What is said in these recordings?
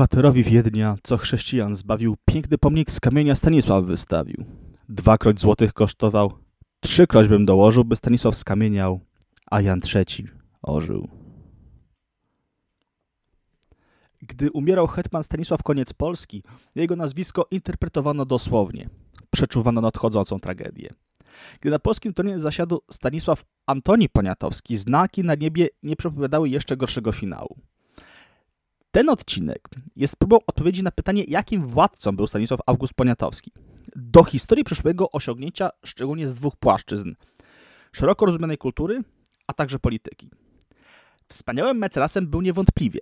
bohaterowi Wiednia, co chrześcijan zbawił, piękny pomnik z kamienia Stanisław wystawił. Dwakroć złotych kosztował, trzykroć bym dołożył, by Stanisław skamieniał, a Jan III ożył. Gdy umierał hetman Stanisław Koniec Polski, jego nazwisko interpretowano dosłownie. Przeczuwano nadchodzącą tragedię. Gdy na polskim tronie zasiadł Stanisław Antoni Poniatowski, znaki na niebie nie przepowiadały jeszcze gorszego finału. Ten odcinek jest próbą odpowiedzi na pytanie, jakim władcą był Stanisław August Poniatowski. Do historii przyszłego osiągnięcia szczególnie z dwóch płaszczyzn. Szeroko rozumianej kultury, a także polityki. Wspaniałym mecenasem był niewątpliwie.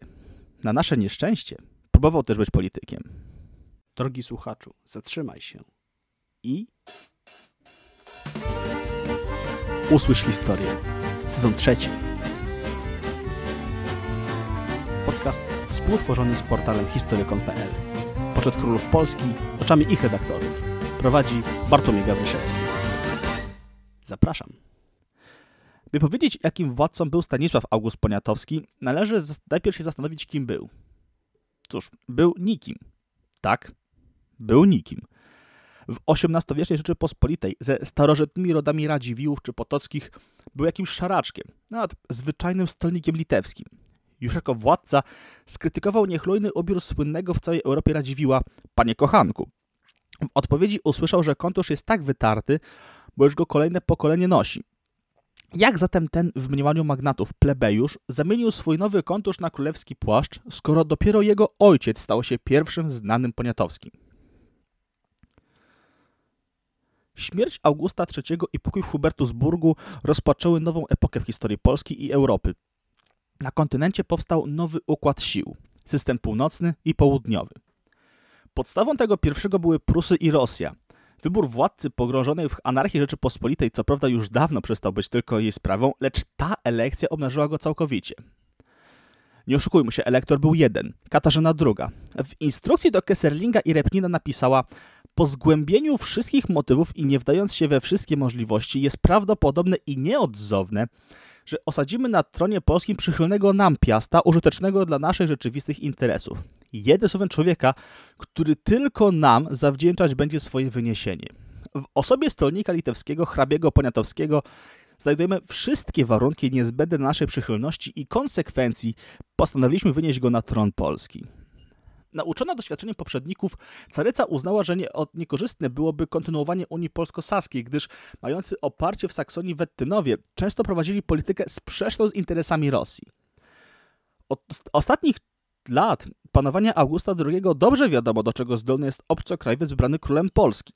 Na nasze nieszczęście próbował też być politykiem. Drogi słuchaczu, zatrzymaj się i usłysz historię. Sezon trzeci. Podcast współtworzony z portalem Historykon.pl. Poczet królów Polski oczami ich redaktorów. Prowadzi Bartłomiej Gawryszewski. Zapraszam. By powiedzieć, jakim władcą był Stanisław August Poniatowski, należy najpierw się zastanowić, kim był. Cóż, był nikim. Tak, był nikim. W XVIII-wiecznej Rzeczypospolitej ze starożytnymi rodami Radziwiłłów czy Potockich był jakimś szaraczkiem, nawet zwyczajnym stolnikiem litewskim. Już jako władca skrytykował niechlujny ubiór słynnego w całej Europie Radziwiła, panie kochanku. W odpowiedzi usłyszał, że kontusz jest tak wytarty, bo już go kolejne pokolenie nosi. Jak zatem ten w mniemaniu magnatów plebejusz zamienił swój nowy kontusz na królewski płaszcz, skoro dopiero jego ojciec stał się pierwszym znanym poniatowskim? Śmierć Augusta III i pokój w Hubertusburgu rozpoczęły nową epokę w historii Polski i Europy. Na kontynencie powstał nowy układ sił system północny i południowy. Podstawą tego pierwszego były Prusy i Rosja. Wybór władcy pogrążonej w anarchii Rzeczypospolitej co prawda już dawno przestał być tylko jej sprawą, lecz ta elekcja obnażyła go całkowicie. Nie oszukujmy się, elektor był jeden, Katarzyna II. W instrukcji do Kesserlinga i Repnina napisała po zgłębieniu wszystkich motywów i nie wdając się we wszystkie możliwości, jest prawdopodobne i nieodzowne, że osadzimy na tronie polskim przychylnego nam piasta, użytecznego dla naszych rzeczywistych interesów. Jeden słowem człowieka, który tylko nam zawdzięczać będzie swoje wyniesienie. W osobie stolnika litewskiego, hrabiego Poniatowskiego, znajdujemy wszystkie warunki niezbędne naszej przychylności i konsekwencji postanowiliśmy wynieść go na tron Polski. Nauczona doświadczeniem poprzedników, caryca uznała, że nie, niekorzystne byłoby kontynuowanie Unii Polsko-Saskiej, gdyż mający oparcie w Saksonii Wettynowie często prowadzili politykę sprzeczną z interesami Rosji. Od ostatnich lat panowania Augusta II dobrze wiadomo, do czego zdolny jest obcokrajowiec wybrany królem Polski,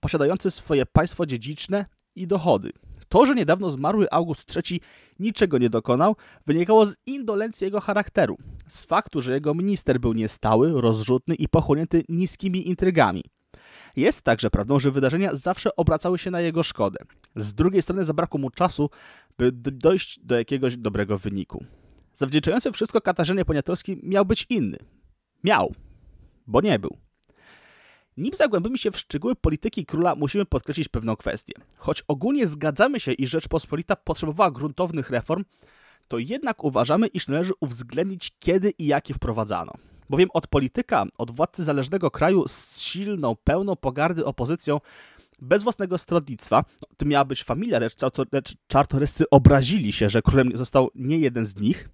posiadający swoje państwo dziedziczne i dochody. To, że niedawno zmarły August III niczego nie dokonał, wynikało z indolencji jego charakteru, z faktu, że jego minister był niestały, rozrzutny i pochłonięty niskimi intrygami. Jest także prawdą, że wydarzenia zawsze obracały się na jego szkodę. Z drugiej strony zabrakło mu czasu, by dojść do jakiegoś dobrego wyniku. Zawdzięczający wszystko Katarzynie Poniatowskiej miał być inny. Miał, bo nie był. Nim zagłębimy się w szczegóły polityki króla, musimy podkreślić pewną kwestię. Choć ogólnie zgadzamy się, iż Rzeczpospolita potrzebowała gruntownych reform, to jednak uważamy, iż należy uwzględnić, kiedy i jakie wprowadzano. Bowiem od polityka, od władcy zależnego kraju z silną, pełną pogardy opozycją, bez własnego stronnictwa, no, to miała być familia, lecz, lecz czartoryscy obrazili się, że królem został nie jeden z nich,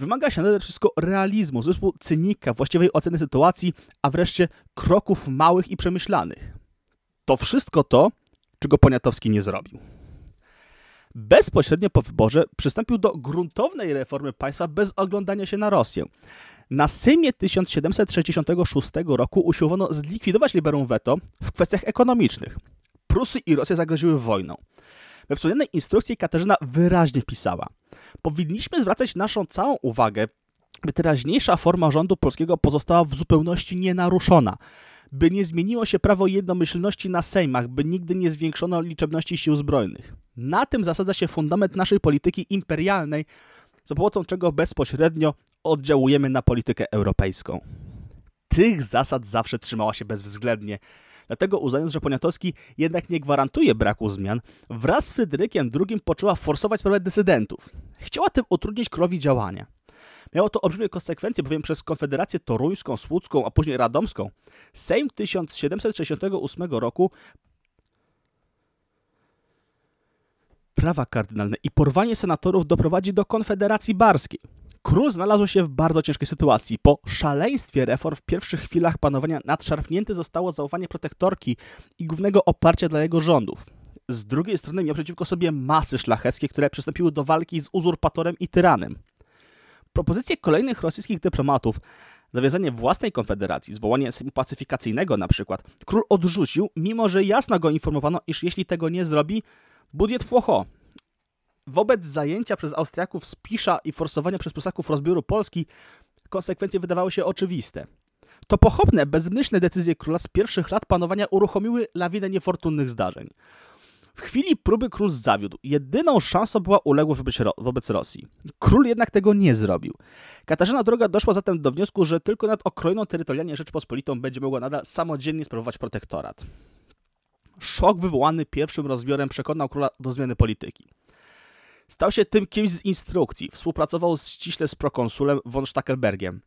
Wymaga się nade wszystko realizmu, zespół cynika, właściwej oceny sytuacji, a wreszcie kroków małych i przemyślanych. To wszystko to, czego Poniatowski nie zrobił. Bezpośrednio po wyborze przystąpił do gruntownej reformy państwa bez oglądania się na Rosję. Na Sejmie 1766 roku usiłowano zlikwidować liberum veto w kwestiach ekonomicznych. Prusy i Rosja zagroziły wojną. We wspomnianej instrukcji Katarzyna wyraźnie pisała: Powinniśmy zwracać naszą całą uwagę, by teraźniejsza forma rządu polskiego pozostała w zupełności nienaruszona, by nie zmieniło się prawo jednomyślności na sejmach, by nigdy nie zwiększono liczebności sił zbrojnych. Na tym zasadza się fundament naszej polityki imperialnej, za pomocą czego bezpośrednio oddziałujemy na politykę europejską. Tych zasad zawsze trzymała się bezwzględnie Dlatego uznając, że Poniatowski jednak nie gwarantuje braku zmian, wraz z Fryderykiem II poczęła forsować sprawę dysydentów. Chciała tym utrudnić królowi działania. Miało to olbrzymie konsekwencje, bowiem przez Konfederację Toruńską, Słudzką, a później Radomską Sejm 1768 roku prawa kardynalne i porwanie senatorów doprowadzi do Konfederacji Barskiej. Król znalazł się w bardzo ciężkiej sytuacji. Po szaleństwie reform w pierwszych chwilach panowania nadszarpnięte zostało zaufanie protektorki i głównego oparcia dla jego rządów. Z drugiej strony miał przeciwko sobie masy szlacheckie, które przystąpiły do walki z uzurpatorem i tyranem. Propozycje kolejnych rosyjskich dyplomatów, zawiązanie własnej konfederacji, zwołanie sejmu pacyfikacyjnego na przykład, król odrzucił, mimo że jasno go informowano, iż jeśli tego nie zrobi, budżet płocho. Wobec zajęcia przez Austriaków Spisza i forsowania przez Prusaków rozbioru Polski, konsekwencje wydawały się oczywiste. To pochopne, bezmyślne decyzje króla z pierwszych lat panowania uruchomiły lawinę niefortunnych zdarzeń. W chwili próby król zawiódł. Jedyną szansą była uległość wobec, wobec Rosji. Król jednak tego nie zrobił. Katarzyna II doszła zatem do wniosku, że tylko nad okrojoną terytorialnie Rzeczpospolitą będzie mogła nadal samodzielnie sprawować protektorat. Szok wywołany pierwszym rozbiorem przekonał króla do zmiany polityki. Stał się tym kimś z instrukcji. Współpracował ściśle z prokonsulem von Stackelbergiem.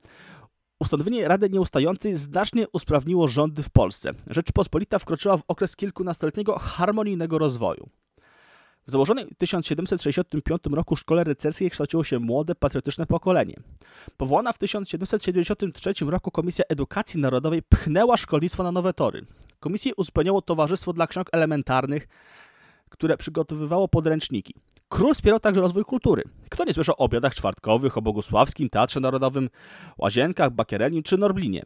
Ustanowienie Rady Nieustającej znacznie usprawniło rządy w Polsce. Rzeczpospolita wkroczyła w okres kilkunastoletniego harmonijnego rozwoju. W założonej w 1765 roku szkole rycerskiej kształciło się młode, patriotyczne pokolenie. Powołana w 1773 roku Komisja Edukacji Narodowej pchnęła szkolnictwo na nowe tory. Komisję uzupełniało Towarzystwo dla Ksiąg Elementarnych, które przygotowywało podręczniki. Król wspierał także rozwój kultury. Kto nie słyszał o obiadach czwartkowych, o Bogusławskim, Teatrze Narodowym, Łazienkach, Bakierelim czy Norblinie?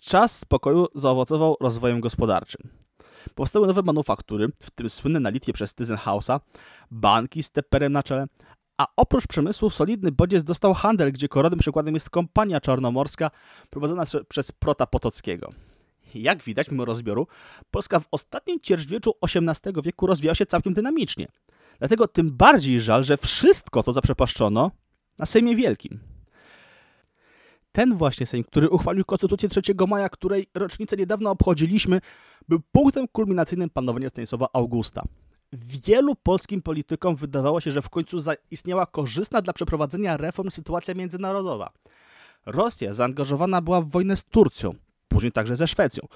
Czas spokoju zaowocował rozwojem gospodarczym. Powstały nowe manufaktury, w tym słynne na Litwie przez Tyzenhausa, banki z teperem na czele, a oprócz przemysłu solidny bodziec dostał handel, gdzie korodnym przykładem jest kompania czarnomorska prowadzona przez Prota Potockiego. Jak widać, mimo rozbioru, Polska w ostatnim ćwierćwieczu XVIII wieku rozwijała się całkiem dynamicznie. Dlatego tym bardziej żal, że wszystko to zaprzepaszczono na Sejmie Wielkim. Ten właśnie Sejm, który uchwalił Konstytucję 3 maja, której rocznicę niedawno obchodziliśmy, był punktem kulminacyjnym panowania Stanisława Augusta. Wielu polskim politykom wydawało się, że w końcu zaistniała korzystna dla przeprowadzenia reform sytuacja międzynarodowa. Rosja zaangażowana była w wojnę z Turcją, później także ze Szwecją.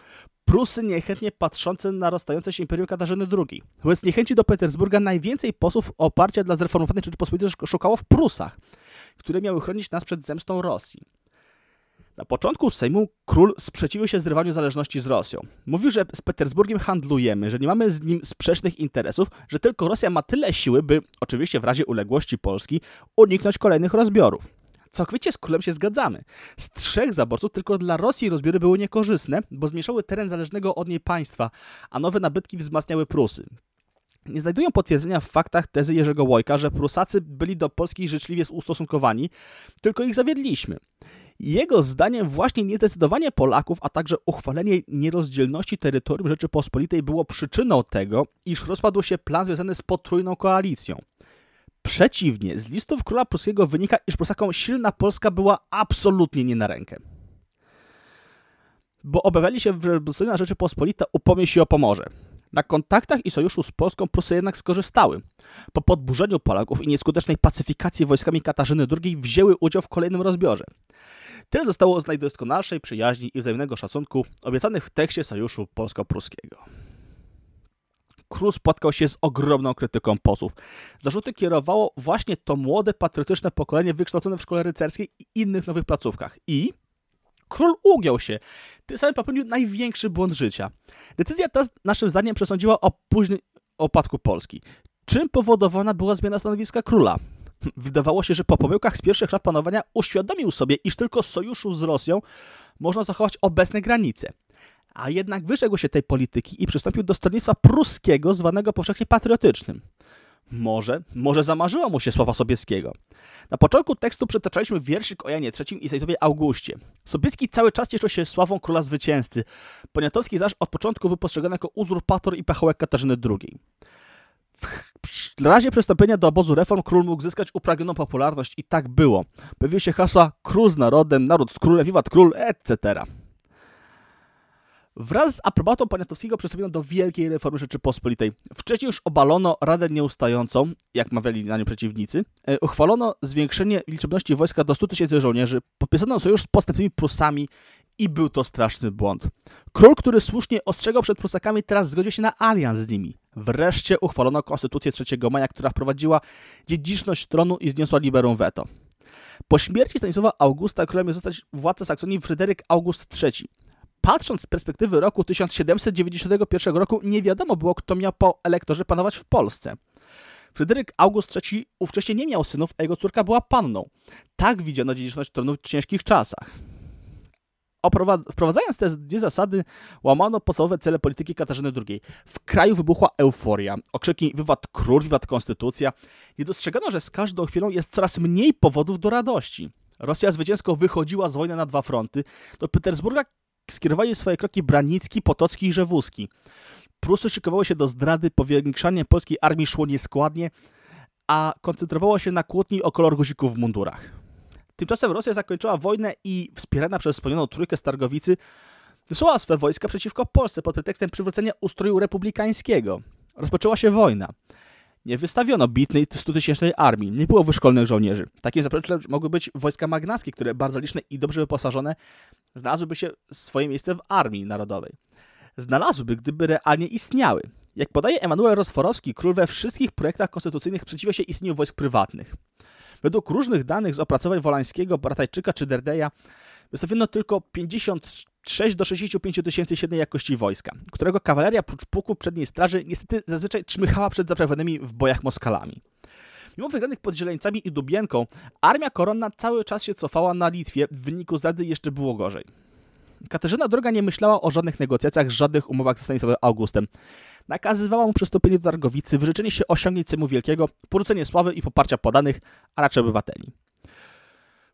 Prusy niechętnie patrzące na rozstające się Imperium Katarzyny II. Wobec niechęci do Petersburga najwięcej posłów oparcia dla zreformowanej Rzeczypospolitej szukało w Prusach, które miały chronić nas przed zemstą Rosji. Na początku Sejmu król sprzeciwił się zrywaniu zależności z Rosją. Mówił, że z Petersburgiem handlujemy, że nie mamy z nim sprzecznych interesów, że tylko Rosja ma tyle siły, by, oczywiście w razie uległości Polski, uniknąć kolejnych rozbiorów. Całkowicie z królem się zgadzamy. Z trzech zaborców tylko dla Rosji rozbiory były niekorzystne, bo zmieszały teren zależnego od niej państwa, a nowe nabytki wzmacniały Prusy. Nie znajdują potwierdzenia w faktach tezy Jerzego Łojka, że Prusacy byli do Polski życzliwie ustosunkowani, tylko ich zawiedliśmy. Jego zdaniem właśnie niezdecydowanie Polaków, a także uchwalenie nierozdzielności terytorium Rzeczypospolitej było przyczyną tego, iż rozpadł się plan związany z potrójną koalicją. Przeciwnie, z listów króla pruskiego wynika, iż Prusakom silna Polska była absolutnie nie na rękę. Bo obawiali się, że dostojna Rzeczypospolita upomnie się o Pomorze. Na kontaktach i sojuszu z Polską Prusy jednak skorzystały. Po podburzeniu Polaków i nieskutecznej pacyfikacji wojskami Katarzyny II wzięły udział w kolejnym rozbiorze. Tyle zostało z najdoskonalszej przyjaźni i wzajemnego szacunku obiecanych w tekście sojuszu polsko-pruskiego. Król spotkał się z ogromną krytyką posłów. Zarzuty kierowało właśnie to młode, patriotyczne pokolenie wykształcone w szkole rycerskiej i innych nowych placówkach. I król ugiął się. Tym samym popełnił największy błąd życia. Decyzja ta, naszym zdaniem, przesądziła o późnym opadku Polski. Czym powodowana była zmiana stanowiska króla? Wydawało się, że po pomyłkach z pierwszych lat panowania uświadomił sobie, iż tylko sojuszu z Rosją można zachować obecne granice. A jednak wyrzekł się tej polityki i przystąpił do stronnictwa pruskiego, zwanego powszechnie patriotycznym. Może, może zamarzyło mu się słowa Sobieskiego. Na początku tekstu przytaczaliśmy wierszyk o Janie III i Stanisławie Augustie. Sobieski cały czas cieszył się sławą króla zwycięzcy. Poniatowski zaś od początku był postrzegany jako uzurpator i pachołek Katarzyny II. W razie przystąpienia do obozu reform król mógł zyskać upragnioną popularność i tak było. Pojawiły się hasła król z narodem, naród z królem, wiwat król, etc. Wraz z aprobatą Poniatowskiego przystąpiono do wielkiej reformy Rzeczypospolitej. Wcześniej już obalono Radę Nieustającą, jak mawiali na nią przeciwnicy. E, uchwalono zwiększenie liczebności wojska do 100 tysięcy żołnierzy, podpisano sojusz z postępnymi Prusami i był to straszny błąd. Król, który słusznie ostrzegał przed Prusakami, teraz zgodził się na alians z nimi. Wreszcie uchwalono konstytucję 3 maja, która wprowadziła dziedziczność tronu i zniosła liberum veto. Po śmierci Stanisława Augusta królem miał zostać władca Saksonii Fryderyk August III. Patrząc z perspektywy roku 1791 roku, nie wiadomo było, kto miał po elektorze panować w Polsce. Fryderyk August III ówcześnie nie miał synów, a jego córka była panną. Tak widziano dziedziczność tronu w ciężkich czasach. Wprowadzając te dwie zasady, łamano podstawowe cele polityki Katarzyny II. W kraju wybuchła euforia. Okrzyki wywad król, wywad konstytucja. Nie dostrzegano, że z każdą chwilą jest coraz mniej powodów do radości. Rosja zwycięsko wychodziła z wojny na dwa fronty. Do Petersburga skierowali swoje kroki Branicki, Potocki i Rzewuski. Prusy szykowały się do zdrady, powiększanie polskiej armii szło nieskładnie, a koncentrowało się na kłótni o kolor guzików w mundurach. Tymczasem Rosja zakończyła wojnę i wspierana przez wspomnianą trójkę Stargowicy wysłała swe wojska przeciwko Polsce pod pretekstem przywrócenia ustroju republikańskiego. Rozpoczęła się wojna. Nie wystawiono bitnej 100-tysięcznej armii, nie było wyszkolnych żołnierzy. Takim zaprzeczem mogły być wojska magnackie, które bardzo liczne i dobrze wyposażone znalazłyby się swoje miejsce w armii narodowej. Znalazłyby, gdyby realnie istniały. Jak podaje Emanuel Rosforowski, król we wszystkich projektach konstytucyjnych przeciwia się istnieniu wojsk prywatnych. Według różnych danych z opracowań Wolańskiego, Bratajczyka czy Derdeja wystawiono tylko 56 do 65 tysięcy średniej jakości wojska, którego kawaleria prócz pułku przedniej straży niestety zazwyczaj czmychała przed zaprawanymi w bojach Moskalami. Mimo wygranych pod Zieleńcami i Dubienką, armia koronna cały czas się cofała na Litwie, w wyniku zdrady jeszcze było gorzej. Katarzyna II nie myślała o żadnych negocjacjach, żadnych umowach ze Stanisławem Augustem. Nakazywała mu przystąpienie do Targowicy, wyrzeczenie się osiągnięć Sejmu Wielkiego, porzucenie sławy i poparcia podanych, a raczej obywateli.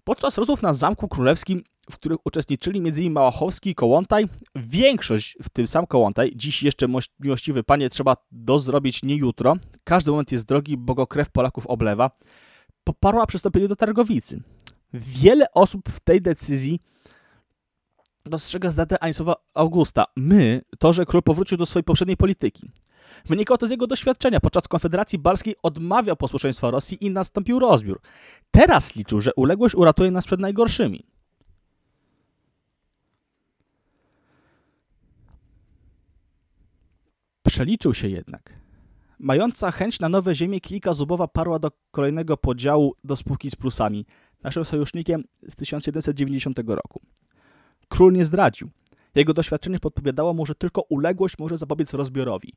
Podczas rozmów na Zamku Królewskim, w których uczestniczyli m.in. Małachowski i Kołątaj, większość, w tym sam Kołątaj, dziś jeszcze miłościwy panie, trzeba dozrobić nie jutro, każdy moment jest drogi, bo go krew Polaków oblewa, poparła przystąpienie do Targowicy. Wiele osób w tej decyzji dostrzega zdradę Ańsowa Augusta. My, to, że król powrócił do swojej poprzedniej polityki. Wynikało to z jego doświadczenia. Podczas Konfederacji Balskiej odmawiał posłuszeństwa Rosji i nastąpił rozbiór. Teraz liczył, że uległość uratuje nas przed najgorszymi. Przeliczył się jednak. Mająca chęć na nowe ziemie, klika Zubowa parła do kolejnego podziału do spółki z Prusami, naszym sojusznikiem z 1790 roku. Król nie zdradził. Jego doświadczenie podpowiadało mu, że tylko uległość może zapobiec rozbiorowi.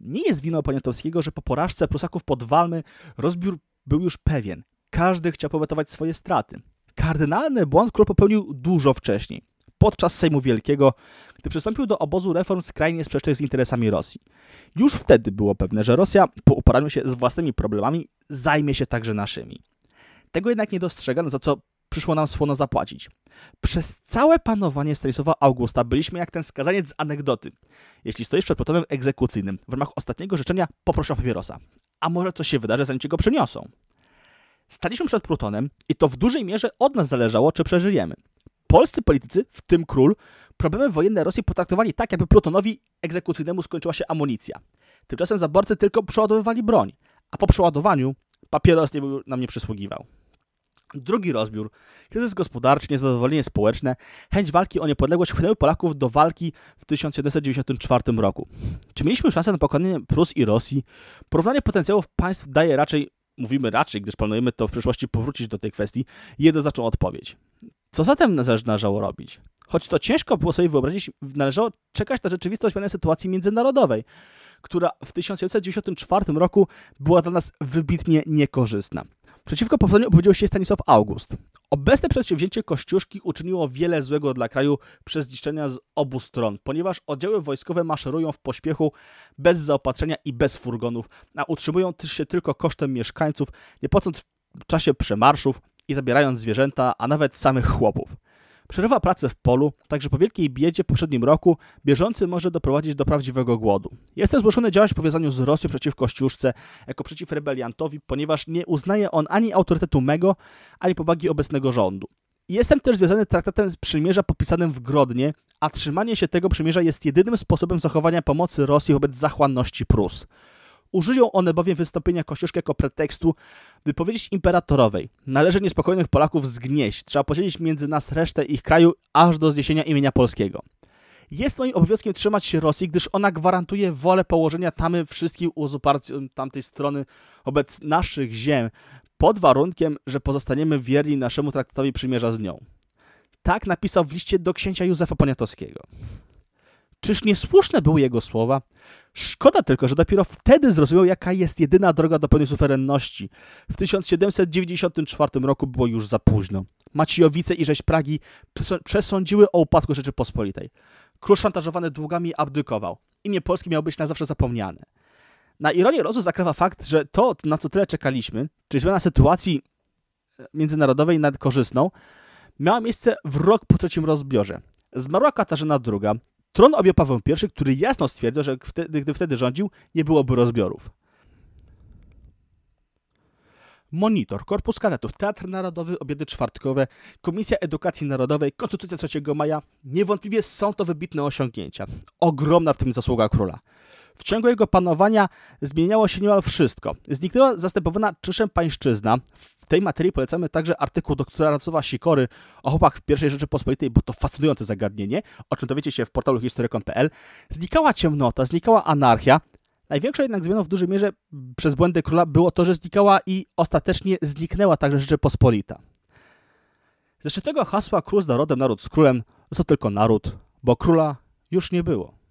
Nie jest winą Poniatowskiego, że po porażce Prusaków pod Walmy rozbiór był już pewien. Każdy chciał powetować swoje straty. Kardynalny błąd król popełnił dużo wcześniej, podczas Sejmu Wielkiego, gdy przystąpił do obozu reform skrajnie sprzecznych z interesami Rosji. Już wtedy było pewne, że Rosja po uporaniu się z własnymi problemami zajmie się także naszymi. Tego jednak nie dostrzegano, za co przyszło nam słono zapłacić. Przez całe panowanie Stanisława Augusta byliśmy jak ten skazaniec z anegdoty. Jeśli stoisz przed protonem egzekucyjnym, w ramach ostatniego życzenia poproszę o papierosa. A może coś się wydarzy, zanim ci go przyniosą. Staliśmy przed Plutonem i to w dużej mierze od nas zależało, czy przeżyjemy. Polscy politycy, w tym król, problemy wojenne Rosji potraktowali tak, jakby Plutonowi egzekucyjnemu skończyła się amunicja. Tymczasem zaborcy tylko przeładowywali broń, a po przeładowaniu papieros nie był, nam nie przysługiwał. Drugi rozbiór, kryzys gospodarczy, niezadowolenie społeczne, chęć walki o niepodległość wpłynęły Polaków do walki w 1794 roku. Czy mieliśmy szansę na pokonanie Prus i Rosji? Porównanie potencjałów państw daje raczej, mówimy raczej, gdyż planujemy to w przyszłości powrócić do tej kwestii, jednoznaczną odpowiedź. Co zatem należało robić? Choć to ciężko było sobie wyobrazić, należało czekać na rzeczywistość pewnej sytuacji międzynarodowej, która w 1794 roku była dla nas wybitnie niekorzystna. Przeciwko powstaniu opowiedział się Stanisław August. Obecne przedsięwzięcie Kościuszki uczyniło wiele złego dla kraju przez zniszczenia z obu stron, ponieważ oddziały wojskowe maszerują w pośpiechu, bez zaopatrzenia i bez furgonów, a utrzymują się tylko kosztem mieszkańców, nie płacąc w czasie przemarszów i zabierając zwierzęta, a nawet samych chłopów. Przerywa pracę w polu, także po wielkiej biedzie w poprzednim roku bieżący może doprowadzić do prawdziwego głodu. Jestem zmuszony działać w powiązaniu z Rosją przeciw Kościuszce, jako przeciw rebeliantowi, ponieważ nie uznaje on ani autorytetu mego, ani powagi obecnego rządu. Jestem też związany traktatem przymierza podpisanym w Grodnie, a trzymanie się tego przymierza jest jedynym sposobem zachowania pomocy Rosji wobec zachłanności Prus. Użyją one bowiem wystąpienia Kościuszki jako pretekstu, by powiedzieć imperatorowej, należy niespokojnych Polaków zgnieść, trzeba podzielić między nas resztę ich kraju aż do zniesienia imienia polskiego. Jest moim obowiązkiem trzymać się Rosji, gdyż ona gwarantuje wolę położenia tamy wszystkich uzurpacji tamtej strony wobec naszych ziem, pod warunkiem, że pozostaniemy wierni naszemu traktatowi przymierza z nią. Tak napisał w liście do księcia Józefa Poniatowskiego. Czyż niesłuszne były jego słowa? Szkoda tylko, że dopiero wtedy zrozumiał, jaka jest jedyna droga do pełnej suwerenności. W 1794 roku było już za późno. Maciejowice i rzeź Pragi przesądziły o upadku Rzeczypospolitej. Król szantażowany długami abdykował. Imię Polski miało być na zawsze zapomniane. Na ironię losu zakrywa fakt, że to, na co tyle czekaliśmy, czyli zmiana sytuacji e, międzynarodowej nad korzystną, miała miejsce w rok po trzecim rozbiorze. Zmarła Katarzyna II, tron objął Paweł I, który jasno stwierdził, że wtedy, gdy wtedy rządził, nie byłoby rozbiorów. Monitor, Korpus Kadetów, Teatr Narodowy, Obiedy Czwartkowe, Komisja Edukacji Narodowej, Konstytucja 3 maja. Niewątpliwie są to wybitne osiągnięcia. Ogromna w tym zasługa króla. W ciągu jego panowania zmieniało się niemal wszystko. Zniknęła zastępowana czyszem pańszczyzna. W tej materii polecamy także artykuł doktora Racowa Sikory o chłopach w I Rzeczypospolitej, bo to fascynujące zagadnienie, o czym dowiecie się w portalu historykom.pl. Znikała ciemnota, znikała anarchia, Największą jednak zmianą w dużej mierze przez błędy króla było to, że znikała i ostatecznie zniknęła także Rzeczypospolita. Ze tego hasła król z narodem, naród z królem, to tylko naród, bo króla już nie było.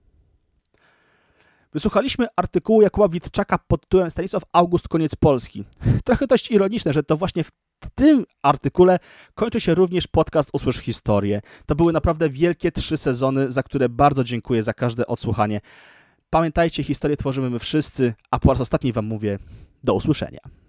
Wysłuchaliśmy artykułu Jakuba Witczaka pod tytułem Stanisław August, koniec Polski. Trochę dość ironiczne, że to właśnie w tym artykule kończy się również podcast Usłysz Historię. To były naprawdę wielkie trzy sezony, za które bardzo dziękuję za każde odsłuchanie. Pamiętajcie, historię tworzymy my wszyscy, a po raz ostatni Wam mówię do usłyszenia.